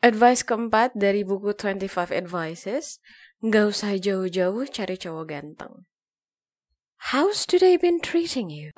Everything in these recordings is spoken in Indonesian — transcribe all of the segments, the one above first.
Advice keempat dari buku 25 Advices, nggak usah jauh-jauh cari cowok ganteng. How's today been treating you?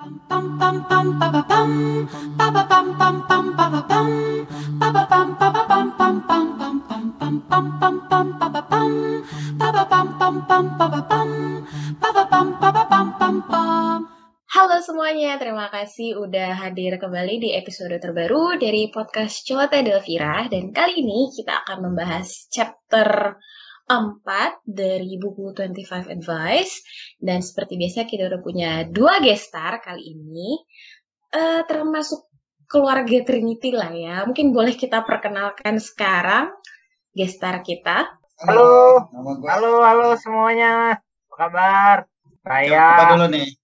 Halo semuanya, terima kasih udah hadir kembali di episode terbaru dari podcast Celoteh Delvira dan kali ini kita akan membahas chapter 4 dari buku 25 Advice dan seperti biasa kita udah punya dua gestar kali ini uh, termasuk keluarga Trinity lah ya. Mungkin boleh kita perkenalkan sekarang gestar kita. Halo, halo, halo semuanya. Apa kabar? Saya. Siapa dulu nih?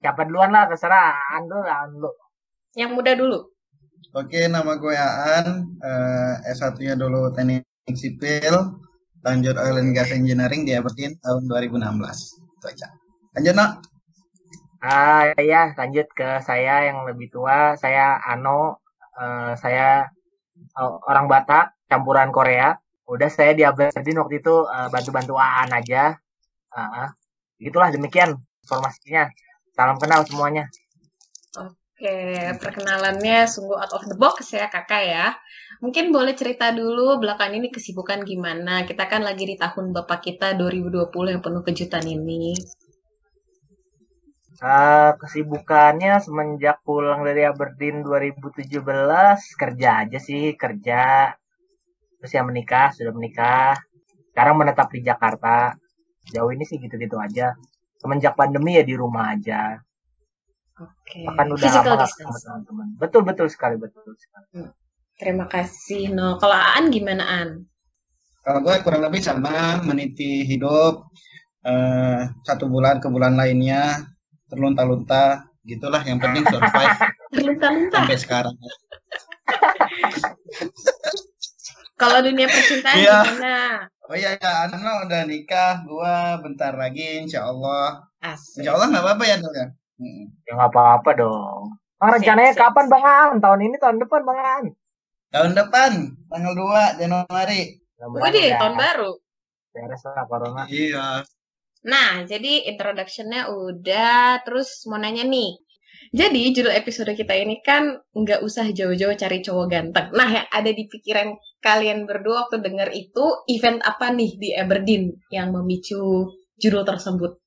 Siapa duluan lah, terserah. Ando lah, Ando. Yang muda dulu. Oke, nama gue Aan. Uh, S1-nya dulu teknik sipil. Lanjut oil and gas engineering di Aberdeen tahun 2016. Itu aja. Lanjut, no? Ah, ya, lanjut ke saya yang lebih tua. Saya Ano. Uh, saya uh, orang Batak, campuran Korea. Udah saya di Aberdeen waktu itu uh, bantu-bantu Aan aja. Uh, itulah demikian informasinya. Salam kenal semuanya. Oke, perkenalannya sungguh out of the box ya kakak ya. Mungkin boleh cerita dulu belakang ini kesibukan gimana? Kita kan lagi di tahun bapak kita 2020 yang penuh kejutan ini. Uh, kesibukannya semenjak pulang dari Aberdeen 2017 kerja aja sih kerja terus ya menikah sudah menikah sekarang menetap di Jakarta jauh ini sih gitu-gitu aja semenjak pandemi ya di rumah aja Oke. Bahkan udah Physical lama distance. sama teman-teman. Betul betul sekali betul sekali. Hmm. Terima kasih. No, kalau Aan gimana Aan? Kalau gue kurang lebih sama, meniti hidup. Uh, satu bulan ke bulan lainnya, terlunta-lunta. Gitulah, yang penting survive Terlunta-lunta. sampai sekarang. Kalau dunia percintaan Iya. gimana? Oh iya, ya, Ano udah nikah. Gue bentar lagi, insya Allah. Asik. Insya Allah nggak apa-apa ya, Dul, ya? Hmm. Ya nggak apa-apa dong. Bang, rencananya Siap, siap, kapan Bang Aan? Tahun ini tahun depan Bang Aan? Tahun depan, tanggal 2 Januari. Widih, udah tahun baru. Beres lah corona. Iya. Nah, jadi introduction-nya udah. Terus mau nanya nih. Jadi judul episode kita ini kan nggak usah jauh-jauh cari cowok ganteng. Nah, yang ada di pikiran kalian berdua waktu denger itu event apa nih di Aberdeen yang memicu judul tersebut?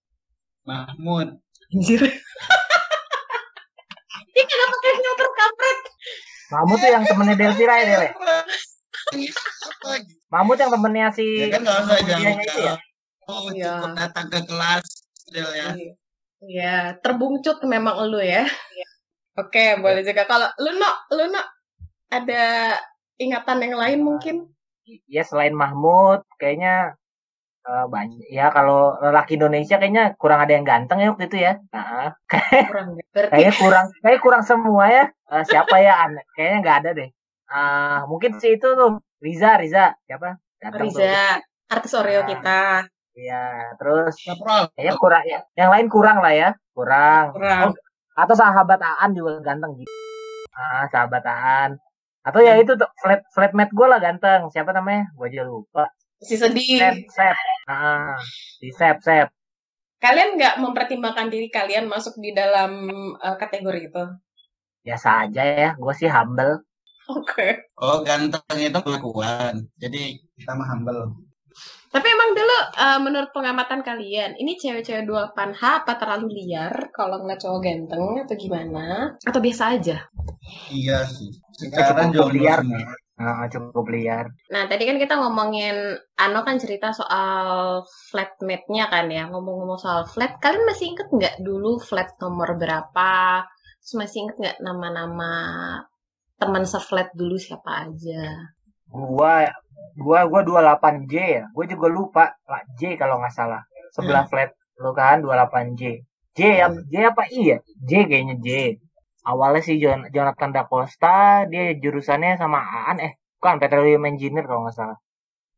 Mahmud. Anjir. Ini kenapa pakai filter kampret? Mahmud tuh yang temennya Delvira ya Dewe? Gitu? Mahmud yang temennya si Ya kan nggak usah ya? Oh, Iya. cukup datang ke kelas, Del ya. Ya, terbungcut memang lu ya. Oke, boleh juga. Kalau lu no, lu no, ada ingatan yang lain mungkin? Ya selain Mahmud, kayaknya eh, banyak. Ya kalau lelaki Indonesia kayaknya kurang ada yang ganteng ya waktu itu ya. Nah, Kurang. Berarti kayaknya kurang, kayaknya kurang semua ya. Eh, siapa ya? Kayaknya nggak ada deh. Ah, mungkin si itu tuh Riza, Riza siapa? Ganteng tuh. Riza, artis Oreo Nah. kita. Iya, terus Kaprol. kayaknya kurang ya. Yang lain kurang lah ya, kurang. Kurang. Oh, atau sahabat Aan juga ganteng gitu. Ah, sahabat Aan. Atau ya itu tuh flat flatmate gue lah ganteng. Siapa namanya? Gue aja lupa. Si sedih. Sep, Sep. Ah, si Sep, Sep. Kalian nggak mempertimbangkan diri kalian masuk di dalam uh, kategori itu? Biasa aja ya, gue sih humble. Oke. Oh, ganteng itu pengakuan. Jadi kita mah humble. Tapi emang dulu uh, menurut pengamatan kalian, ini cewek-cewek 28H apa terlalu liar kalau ngeliat cowok ganteng atau gimana? Atau biasa aja? Iya sih. Kita Sekarang cukup liar. semua. Ah, cukup liar. Nah, tadi kan kita ngomongin, Ano kan cerita soal flatmate-nya kan ya. Ngomong-ngomong soal flat, kalian masih inget nggak dulu flat nomor berapa? Terus masih inget nggak nama-nama teman seflat dulu siapa aja? Gua gua gua 28J ya. Gue juga lupa lah J kalau nggak salah. Sebelah flat lu kan 28J. J ya J apa I ya? J kayaknya J. Awalnya si Jon- Jonathan Da Costa, dia jurusannya sama Aan eh bukan Petroleum Engineer kalau nggak salah.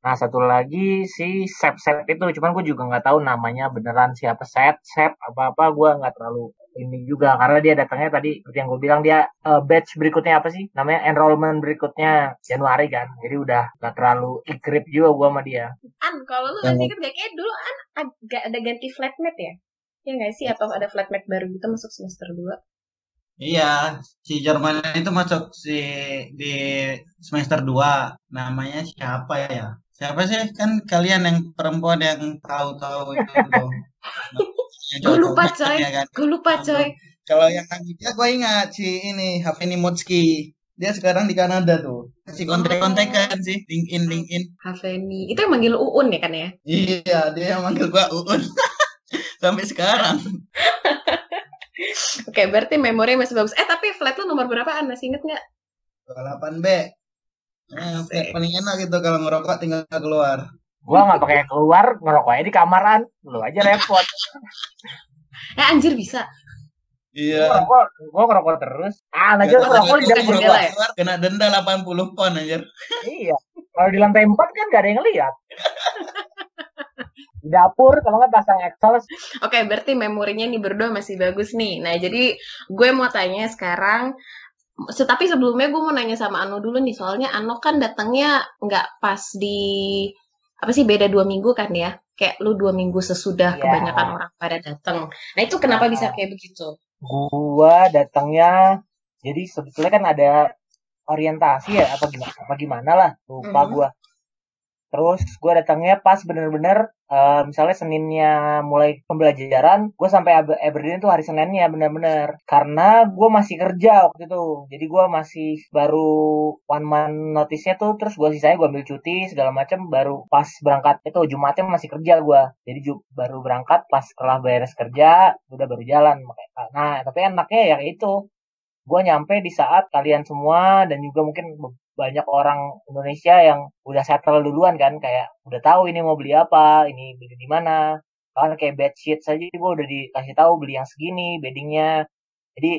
Nah satu lagi si Sep Sep itu, cuman gue juga nggak tahu namanya beneran siapa Sep Sep apa apa gue nggak terlalu ini juga karena dia datangnya tadi seperti yang gue bilang dia uh, batch berikutnya apa sih namanya enrollment berikutnya Januari kan jadi udah nggak terlalu ikrip juga gue sama dia An, kalau lu masih inget gak kayak dulu An agak ada ganti flatmate ya? Ya nggak sih? Atau ada flatmate baru gitu masuk semester 2? Iya, si Jerman itu masuk si di semester 2. Namanya siapa ya? Siapa sih? Kan kalian yang perempuan yang tahu-tahu itu. gue lupa coy. Ya kan? Gue lupa coy. Kalau yang dia gue ingat si ini Haveni Mutski. Dia sekarang di Kanada tuh. Si kontek-kontek kan sih, LinkedIn LinkedIn. Haveni. Itu yang manggil Uun ya kan ya? Iya, dia yang manggil gua Uun. Sampai sekarang. Oke, berarti memori masih bagus. Eh, tapi flat lu nomor berapaan? Masih inget nggak? 28B. Eh, paling enak gitu kalau ngerokok tinggal keluar. Gua nggak pakai keluar, ngerokoknya di kamaran. Lu aja repot. eh, anjir bisa. Iya. Gua ngerokok, gua ngerokok terus. Ah, aja ngerokok di dapur jendela ya. Kena denda 80 pon anjir. iya. Kalau di lantai 4 kan gak ada yang lihat. di dapur kalau nggak pasang exhaust. Oke, berarti memorinya nih berdua masih bagus nih. Nah, jadi gue mau tanya sekarang tapi sebelumnya gue mau nanya sama Ano dulu nih soalnya Ano kan datangnya nggak pas di apa sih beda dua minggu kan ya kayak lu dua minggu sesudah yeah. kebanyakan orang pada datang nah itu kenapa nah, bisa kayak begitu gua datangnya jadi sebetulnya kan ada orientasi ya apa gimana apa gimana lah lupa mm -hmm. gua terus gue datangnya pas bener-bener uh, misalnya Seninnya mulai pembelajaran gue sampai Aberdeen tuh hari Seninnya bener-bener. Karena gue masih kerja waktu itu. Jadi gue masih baru one month notice-nya tuh terus gue sisanya gue ambil cuti segala macam baru pas berangkat itu Jumatnya masih kerja gue jadi baru berangkat pas setelah beres kerja udah baru jalan nah tapi enaknya ya itu. Gue nyampe di saat kalian semua dan juga mungkin banyak orang Indonesia yang udah settle duluan kan kayak udah tahu ini mau beli apa ini beli di mana. Kan kayak bed sheet saja gue udah dikasih tahu beli yang segini beddingnya. Jadi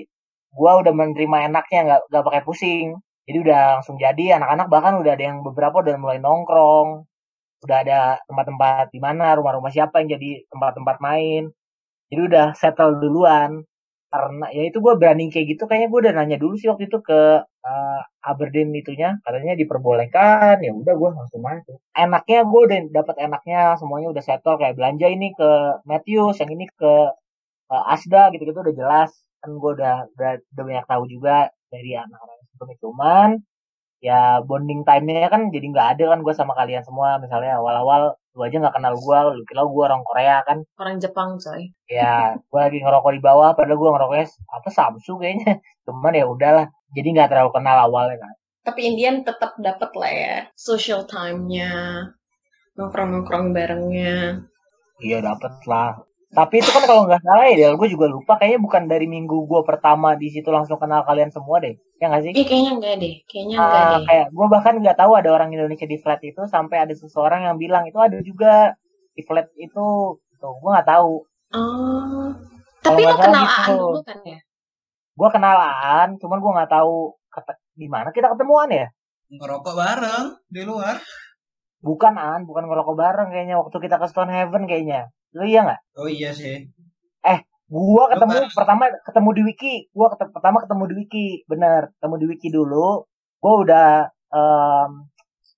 gue udah menerima enaknya nggak nggak pakai pusing. Jadi udah langsung jadi anak-anak bahkan udah ada yang beberapa udah mulai nongkrong. Udah ada tempat-tempat di mana rumah-rumah siapa yang jadi tempat-tempat main. Jadi udah settle duluan karena ya itu gue berani kayak gitu. Kayaknya gue udah nanya dulu sih waktu itu ke uh, Aberdeen itunya. Katanya diperbolehkan. Ya udah gue langsung masuk. Enaknya gue udah dapat enaknya. Semuanya udah settle. Kayak belanja ini ke Matthews yang ini ke uh, Asda gitu-gitu udah jelas. Kan gue udah, udah udah banyak tahu juga dari anak-anak itu. Cuman ya bonding time-nya kan jadi nggak ada kan gue sama kalian semua. Misalnya awal-awal lu aja nggak kenal gue lu kira gue orang Korea kan. Orang Jepang coy. Ya gue lagi ngerokok di bawah padahal gue ngerokoknya apa Samsu kayaknya. Cuman ya udahlah jadi nggak terlalu kenal awalnya kan. Tapi Indian tetap dapat lah ya social time-nya. Nongkrong-nongkrong barengnya. Iya dapat lah tapi itu kan kalau nggak salah ya, gue juga lupa kayaknya bukan dari minggu gue pertama di situ langsung kenal kalian semua deh. Ya nggak sih? Iya kayaknya enggak deh, kayaknya enggak uh, deh. Kayak gue bahkan nggak tahu ada orang Indonesia di flat itu sampai ada seseorang yang bilang itu ada juga di flat itu. Tuh, gue nggak tahu. Oh. Tapi lo kenalan gitu. dulu kan ya? Gue kenalan, cuman gue nggak tahu di mana kita ketemuan ya. Ngerokok bareng di luar. Bukan an, bukan ngerokok bareng kayaknya waktu kita ke Stone Heaven kayaknya. Lu iya nggak? Oh iya sih. Eh, gua ketemu Lu pertama ketemu di wiki. Gua ketemu, pertama ketemu di wiki, bener. Ketemu di wiki dulu. Gua udah um,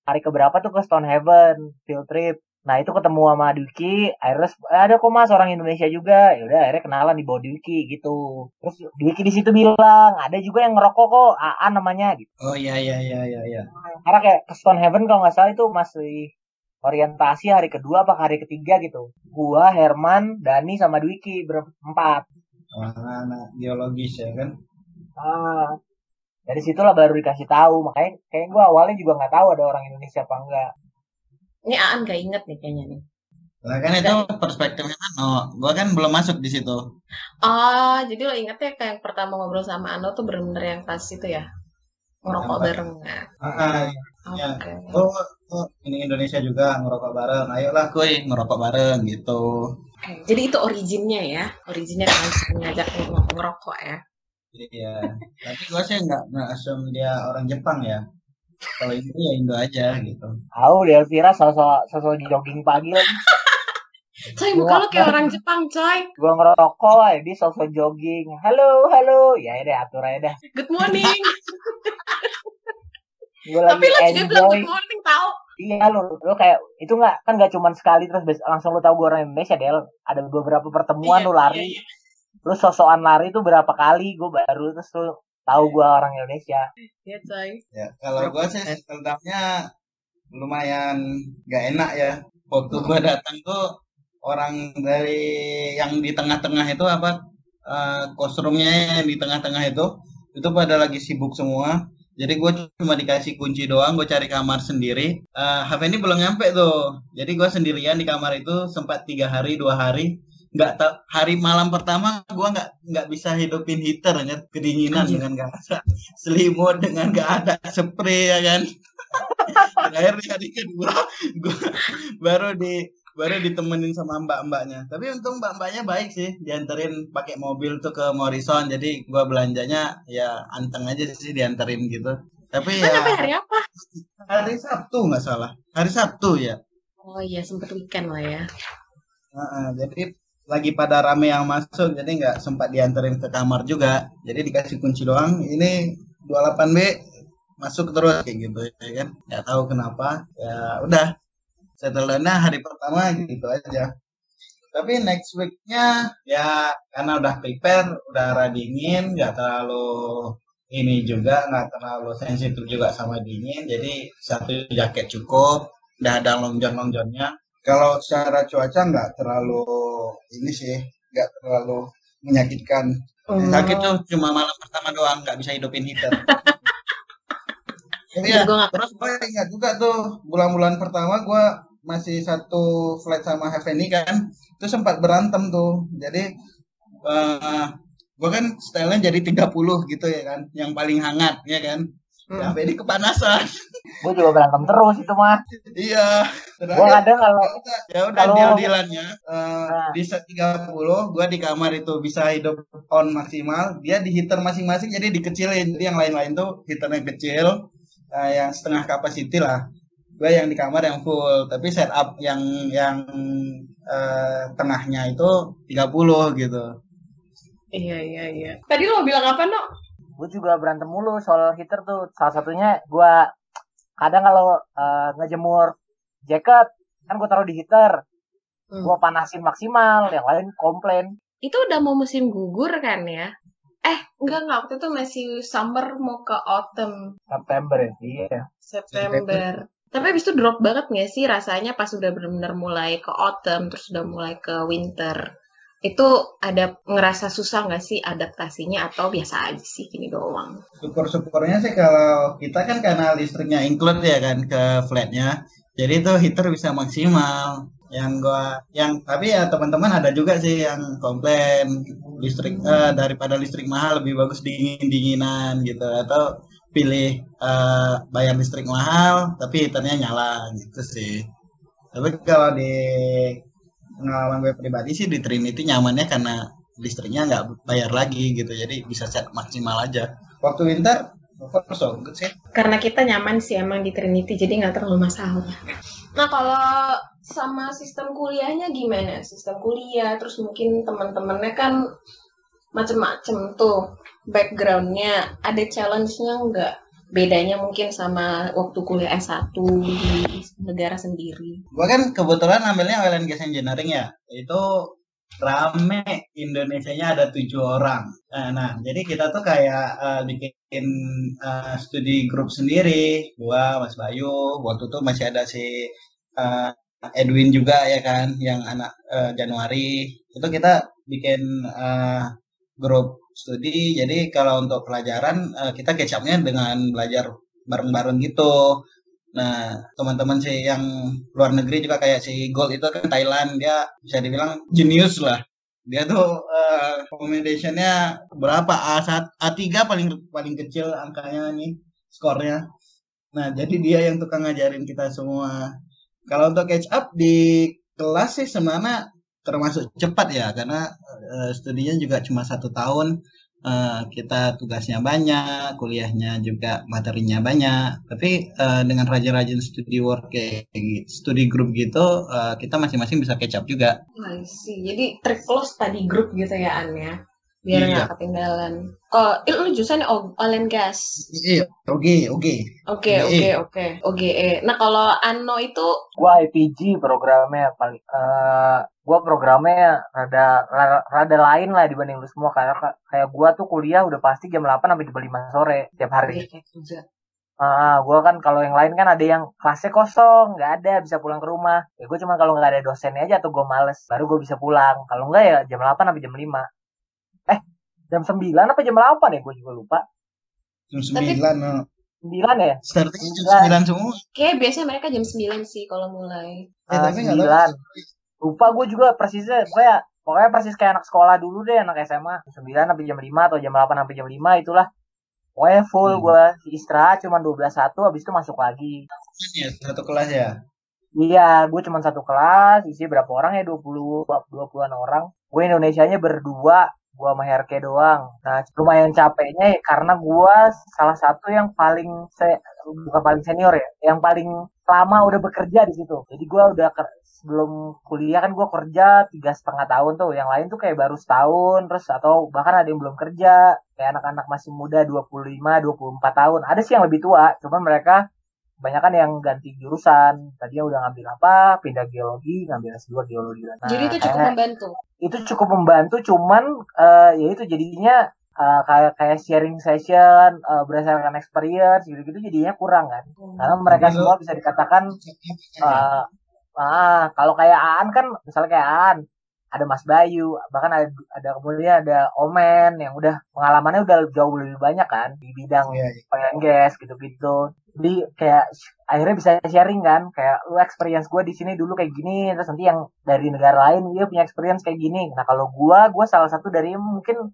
hari keberapa tuh ke Stone Heaven field trip. Nah itu ketemu sama Dwiki, akhirnya eh, ada kok mas orang Indonesia juga, ya udah akhirnya kenalan di bawah Dwiki gitu. Terus Dwiki di situ bilang ada juga yang ngerokok kok, Aan namanya gitu. Oh iya iya iya iya. iya. Karena kayak ke Stone Heaven kalau nggak salah itu masih orientasi hari kedua apa hari ketiga gitu. Gua, Herman, Dani sama Dwiki berempat. Wah, anak geologis ya kan? Ah, dari situlah baru dikasih tahu. Makanya kayak gua awalnya juga nggak tahu ada orang Indonesia apa enggak. Ini Aan gak inget nih kayaknya nih. Nah, kan itu perspektifnya Ano. Gua kan belum masuk di situ. Oh, jadi lo ingetnya kayak yang pertama ngobrol sama Ano tuh bener-bener yang pas itu ya? Ngerokok bareng. Ya? Ah, ya. Okay. Oh, oh, ini Indonesia juga ngerokok bareng. Ayolah kuy ngerokok bareng gitu. Okay. Jadi itu originnya ya, originnya kalian ngajak ngerokok ya. Iya. Tapi gue sih nggak nggak asum dia orang Jepang ya. kalau Indo ya Indo aja gitu Tahu Delvira sosok sosok jogging pagi lagi. Coy, muka lo kayak orang Jepang, coy. Gua ngerokok, aja dia sosok jogging. Halo, halo. Ya udah atur aja dah. Good morning. Gue Tapi lagi lo juga bilang enjoy. good morning tau. Iya lu, lu kayak itu nggak kan nggak cuma sekali terus bes- langsung lu tahu gue orang Indonesia Del. Ada beberapa pertemuan Iya, lu lari, iya, iya. lu sosokan lari itu berapa kali gue baru terus lu tahu gue orang Indonesia. Iya, coy. ya kalau gue sih setelahnya lumayan gak enak ya waktu gue datang tuh orang dari yang di tengah-tengah itu apa eh kostumnya yang di tengah-tengah itu itu pada lagi sibuk semua jadi gue cuma dikasih kunci doang gue cari kamar sendiri. Eh HP ini belum nyampe tuh. Jadi gue sendirian di kamar itu sempat tiga hari dua hari. Nggak ta- hari malam pertama gue nggak nggak bisa hidupin heater ya. Kedinginan Anjir. dengan gak ada selimut dengan gak ada spray ya kan. Di hari kedua gue baru di baru ditemenin sama mbak-mbaknya. Tapi untung mbak-mbaknya baik sih dianterin pakai mobil tuh ke Morrison. Jadi gua belanjanya ya anteng aja sih dianterin gitu. Tapi Lo ya nyampe hari apa? hari Sabtu nggak salah. Hari Sabtu ya. Oh iya, sempet weekend lah ya. Heeh, jadi lagi pada rame yang masuk jadi nggak sempat dianterin ke kamar juga. Jadi dikasih kunci doang ini 28B masuk terus kayak gitu ya kan. Nggak tahu kenapa. Ya udah setelahnya hari pertama gitu aja. Tapi next weeknya ya karena udah prepare udara dingin nggak terlalu ini juga nggak terlalu sensitif juga sama dingin jadi satu jaket cukup udah ada longjon longjonnya kalau secara cuaca nggak terlalu ini sih nggak terlalu menyakitkan. Hmm. sakit tuh cuma malam pertama doang nggak bisa hidupin heater. Iya, terus gue ingat juga tuh bulan-bulan pertama gue masih satu flat sama Heavenly kan, itu sempat berantem tuh. Jadi eh gue kan stylenya jadi 30 gitu ya kan, yang paling hangat ya kan. Hmm. Sampai di kepanasan. Gue juga berantem terus itu mah. iya. Gue kadang kalau ya udah Kalau- deal-dealannya eh, Nah. di set 30 gua di kamar itu bisa hidup on maksimal dia di heater masing-masing jadi dikecilin jadi yang lain-lain tuh heaternya kecil eh, yang setengah capacity lah gue yang di kamar yang full tapi setup yang yang eh, tengahnya itu 30 gitu Iya, iya, iya. Tadi lo bilang apa, No? gue juga berantem mulu soal heater tuh. Salah satunya gue kadang kalau eh, ngejemur jaket kan gue taruh di heater, Hmm. gue panasin maksimal, yang lain komplain. Itu udah mau musim gugur kan ya? Eh, enggak, enggak. Waktu itu masih summer mau ke autumn. September ya, iya. September. Tapi abis itu drop banget nggak sih rasanya pas udah benar-benar mulai ke autumn, terus udah mulai ke winter. Itu ada ngerasa susah nggak sih adaptasinya atau biasa aja sih gini doang? syukur-syukurnya sih kalau kita kan karena listriknya include ya kan ke flatnya jadi itu heater bisa maksimal yang gua yang tapi ya teman-teman ada juga sih yang komplain listrik eh, daripada listrik mahal lebih bagus dingin dinginan gitu atau pilih eh, bayar listrik mahal tapi heaternya nyala gitu sih. Tapi kalau di pengalaman gue pribadi sih di Trinity nyamannya karena listriknya nggak bayar lagi gitu. Jadi bisa set maksimal aja. Waktu winter over so good sih. Karena kita nyaman sih emang di Trinity, jadi nggak terlalu masalah. Nah kalau sama sistem kuliahnya gimana? Sistem kuliah, terus mungkin teman-temannya kan macem-macem tuh backgroundnya. Ada challenge-nya nggak? Bedanya mungkin sama waktu kuliah S1 di negara sendiri. gua kan kebetulan ambilnya oil and gas engineering ya itu rame Indonesianya ada tujuh orang nah, nah, jadi kita tuh kayak eh, bikin eh, studi grup sendiri gua Mas Bayu waktu itu masih ada si eh, Edwin juga ya kan yang anak eh, Januari itu kita bikin eh, grup studi jadi kalau untuk pelajaran eh, kita catch up-nya dengan belajar bareng-bareng gitu Nah, teman-teman sih yang luar negeri juga kayak si Gold itu kan Thailand, dia bisa dibilang jenius lah. Dia tuh eh, recommendation-nya berapa? A1, A3 paling paling kecil angkanya nih skornya. Nah, jadi dia yang tukang ngajarin kita semua. Kalau untuk catch up di kelas sih sebenarnya termasuk cepat ya, karena eh, studinya juga cuma satu tahun. uh, kita tugasnya banyak, kuliahnya juga materinya banyak. Tapi uh, dengan rajin-rajin studi work kayak studi grup gitu, uh, kita masing-masing bisa up juga. See. Jadi trik lo study group gitu ya An ya? Biar iya. nggak iya. ketinggalan. Oh, lu jurusan oil and gas. Iya, oke, oke. Oke, oke, oke. Oke, Nah, kalau Ano itu gua IPG programnya paling uh, gua programnya rada, rada lain lah dibanding lu semua kayak kayak gua tuh kuliah udah pasti jam 8 sampai jam 5 sore tiap hari. Iya, Ah, gua kan kalau yang lain kan ada yang kelasnya kosong, nggak ada, bisa pulang ke rumah. Ya gue cuma kalau nggak ada dosennya aja atau gue males, baru gue bisa pulang. Kalau nggak ya jam 8 sampai jam 5 eh jam 9 apa jam 8 ya? Gue juga lupa. Jam 9 Tapi, oh. 9 ya? Starting jam 9 semua. Oke, biasanya mereka jam 9 sih kalau mulai. Eh, uh, tapi 9 lupa gue juga persisnya. Pokoknya pokoknya persis kayak anak sekolah dulu deh anak SMA jam 9 sampai jam 5 atau jam 8 sampai jam 5 itulah. Pokoknya full hmm. gue istirahat cuma 12 satu habis itu masuk lagi. Ya, satu kelas ya? Iya, gue cuma satu kelas, isi berapa orang ya? 20 20-an orang. Gue Indonesianya berdua, gua sama Herke doang. Nah, lumayan capeknya ya karena gua salah satu yang paling se bukan paling senior ya, yang paling lama udah bekerja di situ. Jadi gua udah sebelum kuliah kan gua kerja tiga setengah tahun tuh. Yang lain tuh kayak baru setahun terus atau bahkan ada yang belum kerja. Kayak anak-anak masih muda 25, 24 tahun. Ada sih yang lebih tua, cuman mereka kebanyakan yang ganti jurusan. Tadinya udah ngambil apa? Pindah geologi ngambil S2 geologi. Nah, jadi itu cukup membantu? Itu cukup membantu cuman uh, ya itu jadinya uh, kayak kayak sharing session uh, berdasarkan experience gitu gitu jadinya kurang kan. Hmm. karena mereka semua bisa dikatakan uh, ah kalau kayak Aan kan misalnya kayak Aan ada Mas Bayu, bahkan ada, ada kemudian ada Omen yang udah pengalamannya udah jauh lebih banyak kan di bidang yeah, yeah. gas gitu-gitu. Jadi kayak akhirnya bisa sharing kan, kayak lu experience gue di sini dulu kayak gini, terus nanti yang dari negara lain dia punya experience kayak gini. Nah kalau gue, gue salah satu dari mungkin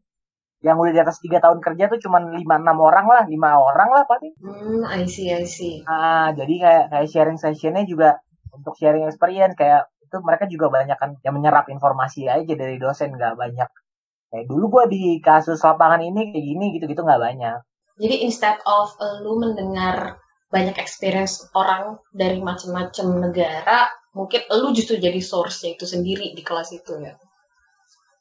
yang udah di atas tiga tahun kerja tuh cuma lima enam orang lah, lima orang lah pasti. Hmm, I see, I see. Ah, jadi kayak kayak sharing sessionnya juga untuk sharing experience kayak itu mereka juga banyak kan yang menyerap informasi aja dari dosen nggak banyak. Kayak dulu gue di kasus lapangan ini kayak gini gitu gitu nggak banyak. Jadi instead of lu mendengar banyak experience orang dari macam-macam negara mungkin lu justru jadi source itu sendiri di kelas itu ya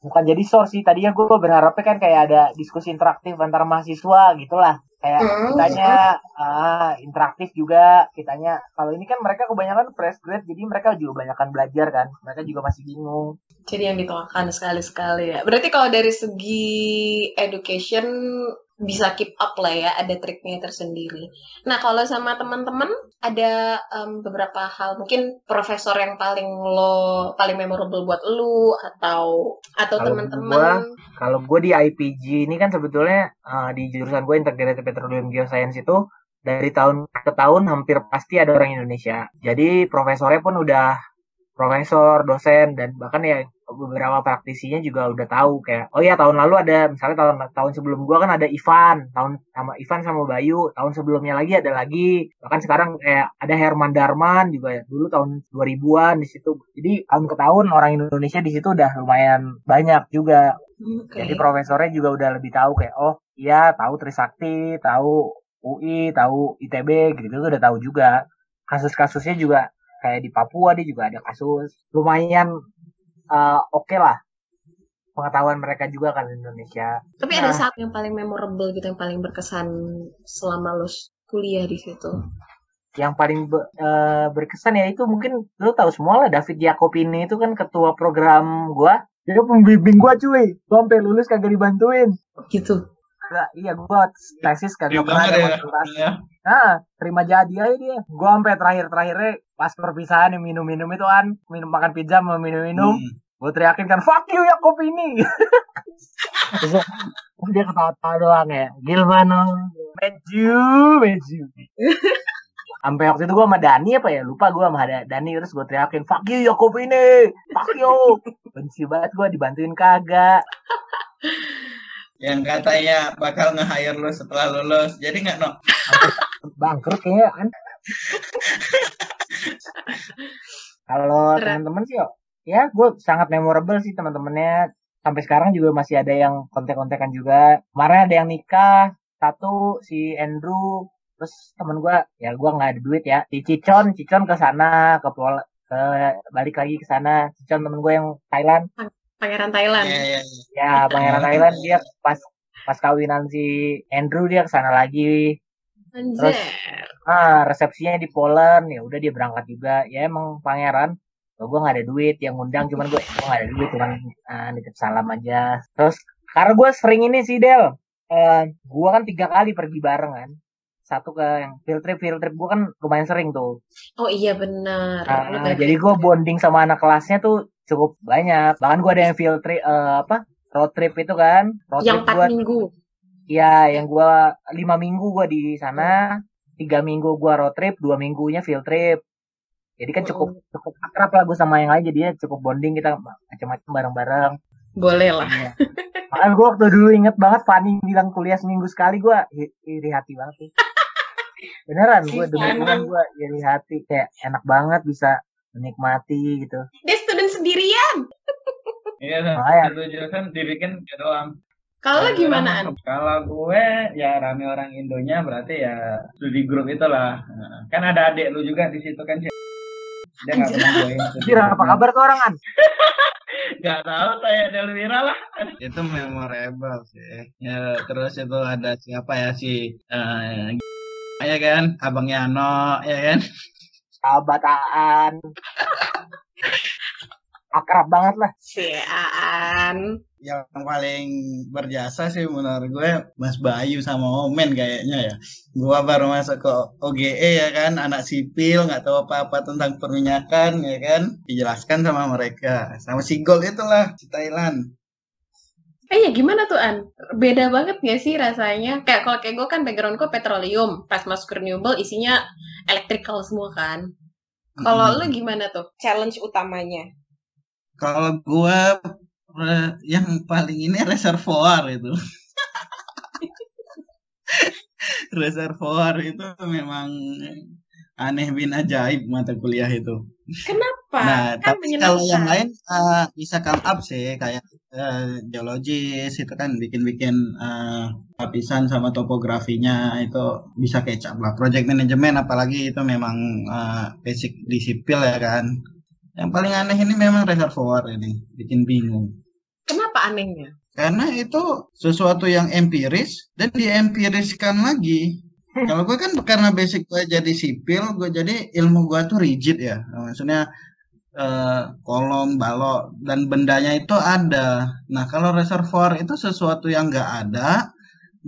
bukan jadi source sih. Tadinya gue berharapnya kan kayak ada diskusi interaktif antar mahasiswa gitulah. Kayak hmm. kitanya uh, interaktif juga. Kitanya kalau ini kan mereka kebanyakan fresh grade jadi mereka juga kebanyakan belajar kan. Mereka juga masih bingung. Jadi yang dituakan sekali-sekali ya. Berarti kalau dari segi education bisa keep up lah ya, ada triknya tersendiri. Nah, kalau sama teman-teman ada um, beberapa hal, mungkin profesor yang paling lo paling memorable buat lu atau atau teman-teman. Kalau gue di IPG ini kan sebetulnya uh, di jurusan gue Integrated Petroleum Geoscience itu dari tahun ke tahun hampir pasti ada orang Indonesia. Jadi profesornya pun udah profesor, dosen dan bahkan ya beberapa praktisinya juga udah tahu kayak oh ya tahun lalu ada misalnya tahun tahun sebelum gua kan ada Ivan tahun sama Ivan sama Bayu tahun sebelumnya lagi ada lagi. Bahkan sekarang kayak ada Herman Darman juga ya dulu tahun 2000-an di situ. Jadi tahun ke tahun orang Indonesia di situ udah lumayan banyak juga. Okay. jadi profesornya juga udah lebih tahu kayak oh iya tahu Trisakti tahu UI tahu ITB gitu, -gitu udah tahu juga. Kasus-kasusnya juga kayak di Papua dia juga ada kasus. Lumayan uh, oke okay lah pengetahuan mereka juga kan di Indonesia. Tapi nah, ada saat yang paling memorable gitu, yang paling berkesan selama lo kuliah di situ. Yang paling be, uh, berkesan ya itu mungkin lo tahu semua lah David Jacobini itu kan ketua program gua. Dia pembimbing gua cuy. Gua sampai lulus kagak dibantuin. Gitu. Gak, iya gua tesis kagak pernah ada ya. Nah, terima jadi aja dia. Gua sampai terakhir-terakhirnya pas perpisahan minum-minum itu kan minum makan pizza mau minum-minum. Hmm. gue teriakin kan fuck you ya kopi ini. Terus dia ketawa-tawa doang ya. Gilmano meju meju. Sampai waktu itu gue sama Dani apa ya lupa gue sama Dani. Terus gue teriakin fuck you ya kopi ini. Fuck you. Benci banget gue dibantuin kagak. Yang katanya bakal nge-hire lu setelah lulus. Jadi nggak no? Bangkrut kayaknya kan Kalau teman-teman sih, ya gue sangat memorable sih teman-temannya. sampai sekarang juga masih ada yang kontek-kontekan juga. Kemarin ada yang nikah satu si Andrew. Terus temen gue ya gue nggak ada duit ya. Si Cicon Cicon ke sana ke Pol ke balik lagi ke sana. Cicon temen gue yang Thailand. Pangeran Thailand. Iya, iya, iya. ya pangeran Thailand dia pas pas kawinan si Andrew dia ke sana lagi Anjir. ah resepsinya di Poland. Ya udah dia berangkat juga. Ya emang pangeran. Oh, gue nggak ada duit. Yang ngundang cuman gue gue nggak ada duit cuman ah, nitip salam aja. Terus karena gue sering ini sih Del. Eh gue kan tiga kali pergi bareng kan. Satu ke yang field trip field trip gue kan lumayan sering tuh. Oh iya benar. Ah, banyak jadi gue bonding sama anak kelasnya tuh cukup banyak. Bahkan gue ada yang field trip eh, apa road trip itu kan. Road yang trip empat minggu. Ya yang gue lima minggu gue di sana tiga minggu gue road trip dua minggunya field trip jadi kan cukup cukup akrab lah gue sama yang lain jadinya cukup bonding kita macam-macam bareng-bareng Boleh lah. Iya. Makanya gue waktu dulu inget banget Fanny bilang kuliah seminggu sekali gue iri hati banget sih. Beneran gue Fanny. gue iri hati kayak enak banget bisa menikmati gitu. Dia student sendirian. Iya, satu jurusan dibikin doang. Kalau gimana Kalau gue ya rame orang Indonya berarti ya studi grup itulah. Kan ada adik lu juga di situ kan. Dia nggak pernah join. apa kabar tuh orang kan? Nggak tahu saya Delwira lah. Itu memorable sih. Ya, terus itu ada siapa ya si eh, ya kan, abangnya Ano, ya kan? Sahabat Aan. Akrab banget lah. Si Aan. Yang paling berjasa sih menurut gue Mas Bayu sama Omen kayaknya ya. Gua baru masuk ke OGE ya kan, anak sipil nggak tahu apa-apa tentang perminyakan ya kan, dijelaskan sama mereka. Sama si Gol itulah si Thailand. Eh ya gimana tuh An? Beda banget gak sih rasanya? Kayak kalau kayak gue kan background gue petroleum. Pas masuk renewable isinya electrical semua kan. Kalau Mm-mm. lu gimana tuh? Challenge utamanya. Kalau gua eh, yang paling ini reservoir itu. reservoir itu memang aneh bin ajaib mata kuliah itu. Kenapa? Nah, kan tapi kalau yang lain eh, bisa come up sih kayak eh, geologis itu kan bikin-bikin eh, lapisan sama topografinya itu bisa kecap lah. Project management apalagi itu memang eh, basic di sipil ya kan. Yang paling aneh ini memang reservoir ini, bikin bingung. Kenapa anehnya? Karena itu sesuatu yang empiris dan diempiriskan lagi. Kalau gue kan karena basic gue jadi sipil, gue jadi ilmu gue tuh rigid ya. Maksudnya eh, kolom, balok, dan bendanya itu ada. Nah kalau reservoir itu sesuatu yang nggak ada,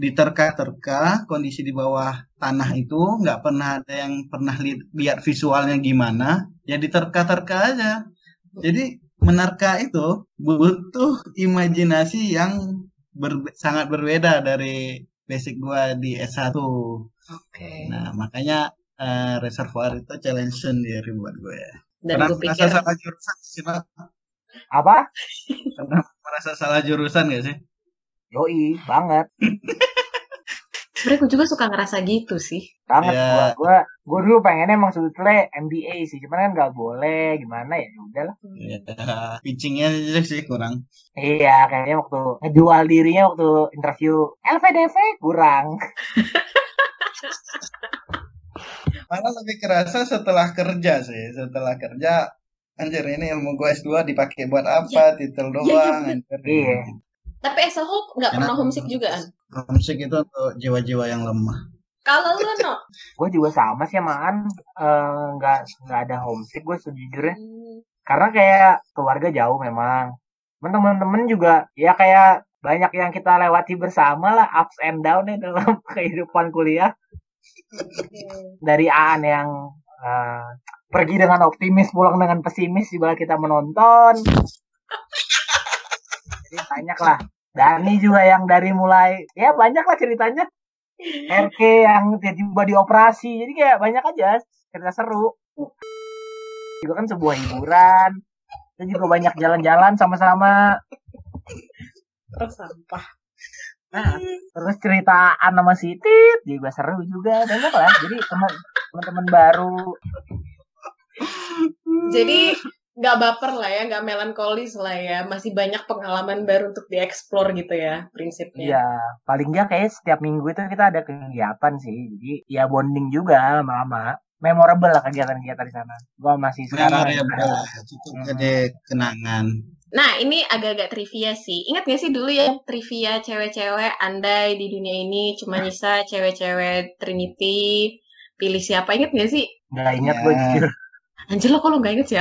diterka-terka, kondisi di bawah tanah itu nggak pernah ada yang pernah li- lihat visualnya gimana, ya diterka-terka aja. Jadi menerka itu butuh imajinasi yang ber- sangat berbeda dari basic gua di S1. Oke. Nah, makanya eh, reservoir itu challenge sendiri buat gue. Dan Pernah gue merasa pikir salah jurusan sih, Pak? Apa? Pernah merasa salah jurusan gak sih? Yoi, banget. sebenarnya gue juga suka ngerasa gitu sih. Banget gua. Gua gua dulu pengennya emang sebetulnya MBA sih, cuman kan nggak boleh gimana ya. Ya Udah lah. Ya, pitchingnya sih kurang. Iya, kayaknya waktu ngejual dirinya waktu interview LVDV kurang. Malah lebih kerasa setelah kerja sih. Setelah kerja, anjir ini ilmu gue S2 dipakai buat apa? Titel doang. anjir. Iya. Tapi as a whole nggak pernah homesick juga kan? Homesick itu untuk jiwa-jiwa yang lemah. Kalau lu no, Gue juga sama sih sama An, eh, nggak nggak ada homesick gue sejujurnya. Karena kayak keluarga jauh memang. Temen-temen juga ya kayak banyak yang kita lewati bersama lah ups and down dalam kehidupan kuliah. Dari Aan yang eh, pergi dengan optimis pulang dengan pesimis di balik kita menonton. Jadi banyak lah. Dani juga yang dari mulai ya banyak lah ceritanya. RK yang tiba-tiba dioperasi. Jadi kayak banyak aja cerita seru. Juga kan sebuah hiburan. Kita juga banyak jalan-jalan sama-sama. terus sampah. Nah, terus ceritaan sama si Tit juga seru juga. Banyak lah. Jadi teman teman-teman baru. Jadi nggak baper lah ya, nggak melankolis lah ya. Masih banyak pengalaman baru untuk dieksplor gitu ya prinsipnya. Iya, paling nggak kayak setiap minggu itu kita ada kegiatan sih. Jadi ya bonding juga lama-lama. Memorable lah kegiatan-kegiatan di sana. Gua masih sekarang Memorable. Itu jadi kenangan. Nah, ini agak-agak trivia sih. Ingat gak sih dulu ya trivia cewek-cewek andai di dunia ini cuma nyisa cewek-cewek Trinity, pilih siapa? Ingat gak sih? nggak ingat Ya. gue jujur. Anjir lo kalau nggak inget sih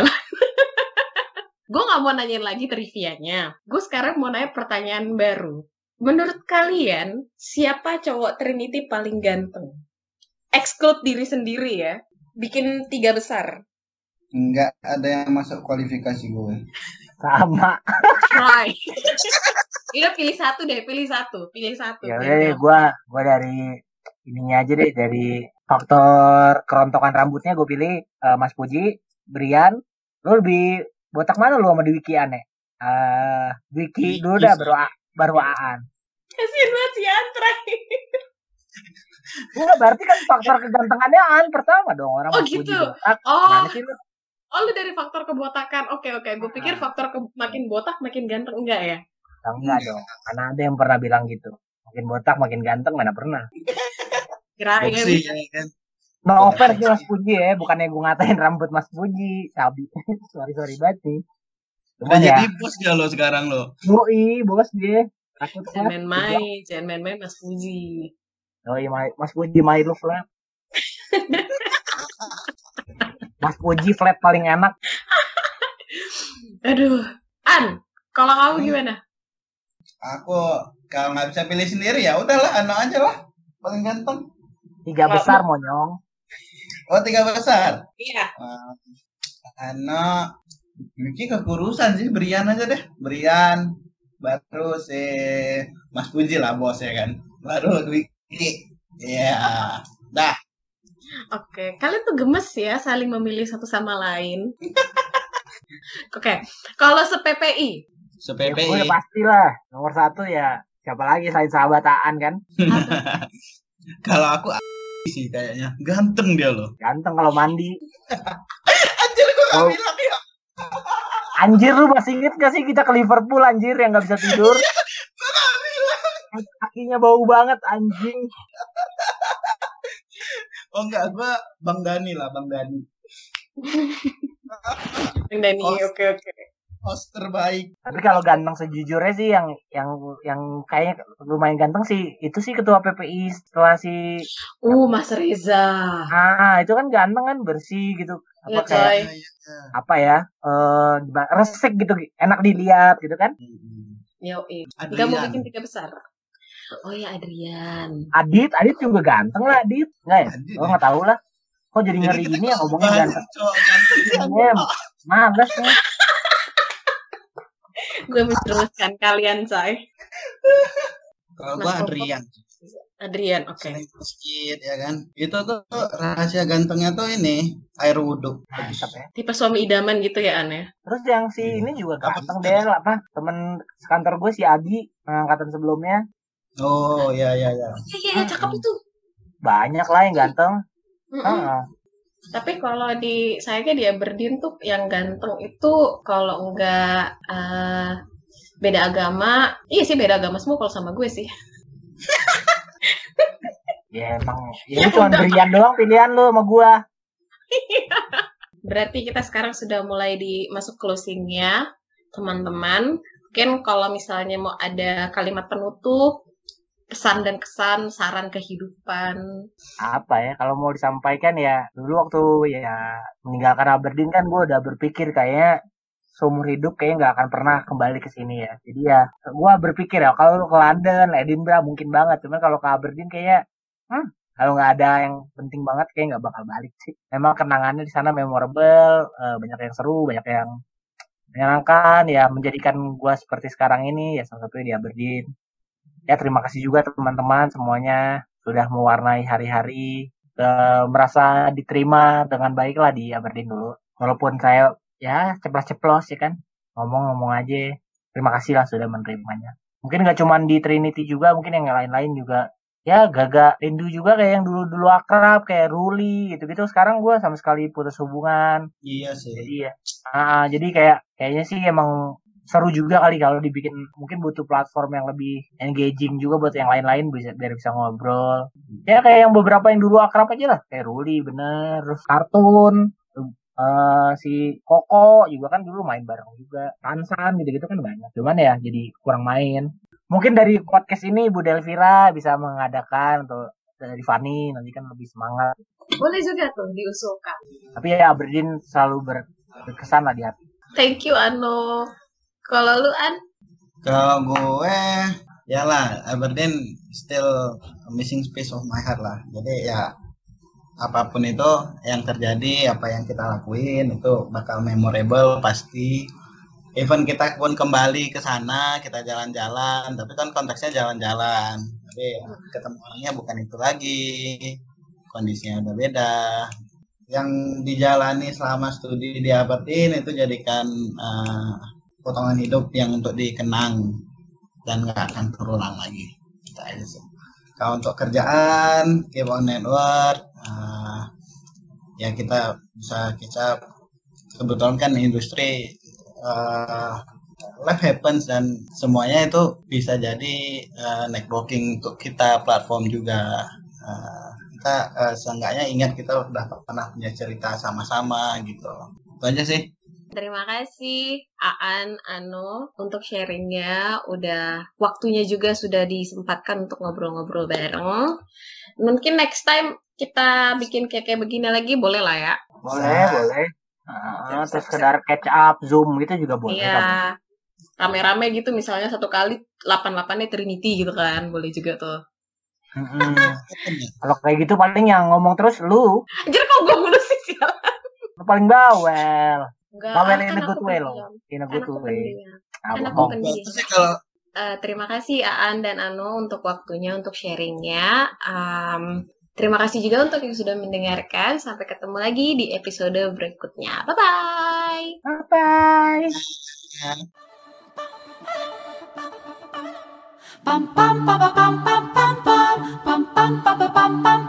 mau nanyain lagi trivianya. Gue sekarang mau nanya pertanyaan baru. Menurut kalian, siapa cowok Trinity paling ganteng? Exclude diri sendiri ya. Bikin tiga besar. Enggak ada yang masuk kualifikasi gue. Sama. Try. Iya pilih satu deh, pilih satu, pilih satu. Ya udah deh, gue gua dari ininya aja deh dari faktor kerontokan rambutnya gue pilih eh, Mas Puji, Brian. Lu lebih botak mana lu sama di Wiki aneh? Eh, Wiki dulu dah baru A- baru Aan. Kasian banget si Antra. Enggak, berarti kan faktor kegantengannya Aan pertama dong orang Oh, gitu. botak. Oh, Gimana sih oh lu dari faktor kebotakan. Oke, oke. Gue pikir Ah. faktor ke- makin botak makin ganteng. Enggak ya? Ya, enggak dong. Karena ada yang pernah bilang gitu. Makin botak makin ganteng mana pernah. Kirain. Boxy ya kan. No offense nih Mas Puji ya, bukannya gue ngatain rambut Mas Puji, sabi. sorry sorry banget nih. Udah ya, jadi bos dia lo sekarang lo. Yoi, bos dia. Takut Jangan main-main, jangan main-main Mas Puji. Yoi, my- Mas Puji my love lah. Mas Puji flat paling enak. Aduh. An, kalau kamu Hmm. gimana? Aku kalau nggak bisa pilih sendiri ya udahlah Ano aja lah. Paling ganteng. Tiga besar monyong. Oh tiga besar. Iya. Uh, Ano, Yuki kekurusan sih. Brian aja deh. Brian. Baru si Mas Puji lah bos ya kan. Baru Wiki. Iya. Dah. Oke, kalian tuh gemes ya saling memilih satu sama lain. Oke, kalau se-PPI, Ya, Se-PPI. gue udah pasti lah. Nomor satu ya siapa lagi selain sahabataan kan. Kalau aku sih kayaknya ganteng dia loh. Ganteng kalau mandi. Anjir gue gak Oh. bilang ya. Anjir lu masih inget gak sih kita ke Liverpool anjir yang gak bisa tidur? Kakinya bau banget anjing. Oh enggak, gue Bang Dani lah, Bang Dani. Bang Dani, oke oke. Host terbaik. Tapi kalau ganteng sejujurnya sih yang yang yang kayaknya lumayan ganteng sih itu sih ketua PPI setelah si Uh, Mas Reza. ah itu kan ganteng kan bersih gitu apa Iya, kayak coy. apa ya eh gimana, resik gitu enak dilihat gitu kan Yoi. Adrian. Nggak mau bikin tiga besar. Oh ya Adrian. Adit Adit juga ganteng lah Adit nggak ya Adit, gue nggak tahu lah kok jadi Jadi ngeri kita gini ya ngomongnya ganteng. Iya, males nih Gue menjelaskan kalian, say. Kalau gue. Adrian. Adrian, oke. Sedikit ya kan. Itu tuh rahasia gantengnya tuh ini air wudhu. mantap ya Tipe suami idaman gitu ya, Aneh. terus yang si Iya. ini juga ganteng? Del apa temen sekantor gue si Adi angkatan sebelumnya Oh iya iya iya. Iya, iya, iya, cakep itu. banyak lah yang ganteng Mm-mm. Heeh. Tapi kalau di saya di Aberdeen tuh yang ganteng itu kalau enggak eh, beda agama, iya sih beda agama semua kalau sama gue sih. Ya emang, ya lu cuma Brian doang pilihan lu sama gua. Berarti kita sekarang sudah mulai di masuk closingnya, teman-teman. Mungkin kalau misalnya mau ada kalimat penutup, pesan dan kesan, saran kehidupan. Apa ya, kalau mau disampaikan ya, dulu waktu ya meninggalkan Aberdeen kan gua udah berpikir kayaknya seumur hidup kayaknya nggak akan pernah kembali ke sini ya. Jadi ya, gua berpikir ya kalau ke London, Edinburgh mungkin banget. Cuman kalau ke Aberdeen kayaknya, hmm, kalau nggak ada yang penting banget kayak nggak bakal balik sih. Memang kenangannya di sana memorable, eh, banyak yang seru, banyak yang menyenangkan ya menjadikan gua seperti sekarang ini ya salah satunya di Aberdeen ya terima kasih juga teman-teman semuanya sudah mewarnai hari-hari. Eh, merasa diterima dengan baik lah di Aberdeen dulu. Walaupun saya ya ceplos-ceplos ya kan? Ngomong-ngomong aja terima kasih lah sudah menerimanya. Mungkin nggak cuma di Trinity juga mungkin yang lain-lain juga. Ya gaga rindu juga kayak yang dulu-dulu akrab kayak Ruli gitu-gitu. Sekarang gue sama sekali putus hubungan. Iya sih. jadi ya ah, jadi kayak kayaknya sih emang seru juga kali kalau dibikin mungkin butuh platform yang lebih engaging juga buat yang lain-lain bisa biar bisa ngobrol. Ya kayak yang beberapa yang dulu akrab aja lah kayak Ruli bener terus kartun eh, si Koko juga kan dulu main bareng juga. Tansan gitu-gitu kan banyak cuman ya jadi kurang main. Mungkin dari podcast ini Bu Delvira bisa mengadakan atau dari Fani nanti kan lebih semangat. Boleh juga tuh diusulkan. tapi ya Aberdeen selalu ber- berkesan lah di hati. Thank you Ano. Kalau lu An, Kalau gue, ya lah, Aberdeen still missing space of my heart lah. Jadi ya apa pun itu yang terjadi, apa yang kita lakuin itu bakal memorable pasti. Even kita pun kembali ke sana, kita jalan-jalan, tapi kan konteksnya jalan-jalan. Tapi ya, ketemu orangnya bukan itu lagi, kondisinya udah beda. Yang dijalani selama studi di Aberdeen itu jadikan eh, potongan hidup yang untuk dikenang dan nggak akan terulang lagi. Kalau untuk kerjaan, keep network, eh, ya kita bisa kita kebetulan kan industri eh, life happens dan semuanya itu bisa jadi eh, networking untuk kita platform juga. Eh, kita eh, seenggaknya ingat kita udah pernah punya cerita sama-sama gitu. Itu aja sih. Terima kasih Aan, Ano untuk sharingnya. Udah waktunya juga sudah disempatkan untuk ngobrol-ngobrol bareng. Mungkin next time kita bikin kayak kayak begini lagi boleh lah ya. boleh boleh Ah, terus sekedar catch up zoom gitu juga boleh kan? Iya. Rame-rame gitu misalnya satu kali 88 nya Trinity gitu kan. Boleh juga tuh. Kalau kayak gitu paling yang ngomong terus lu Anjir kok gue mulu sih sial. lu paling bawel Enggak, bawel kan in a good way loh in a good way pendiam. ah, aku pendiam. Kalau Eh, terima kasih Aan dan Ano untuk waktunya, untuk sharingnya. Um, terima kasih juga untuk yang sudah mendengarkan. Sampai ketemu lagi di episode berikutnya. Bye-bye! bye bye Pam pam pam pam pam pam pam pam pam pam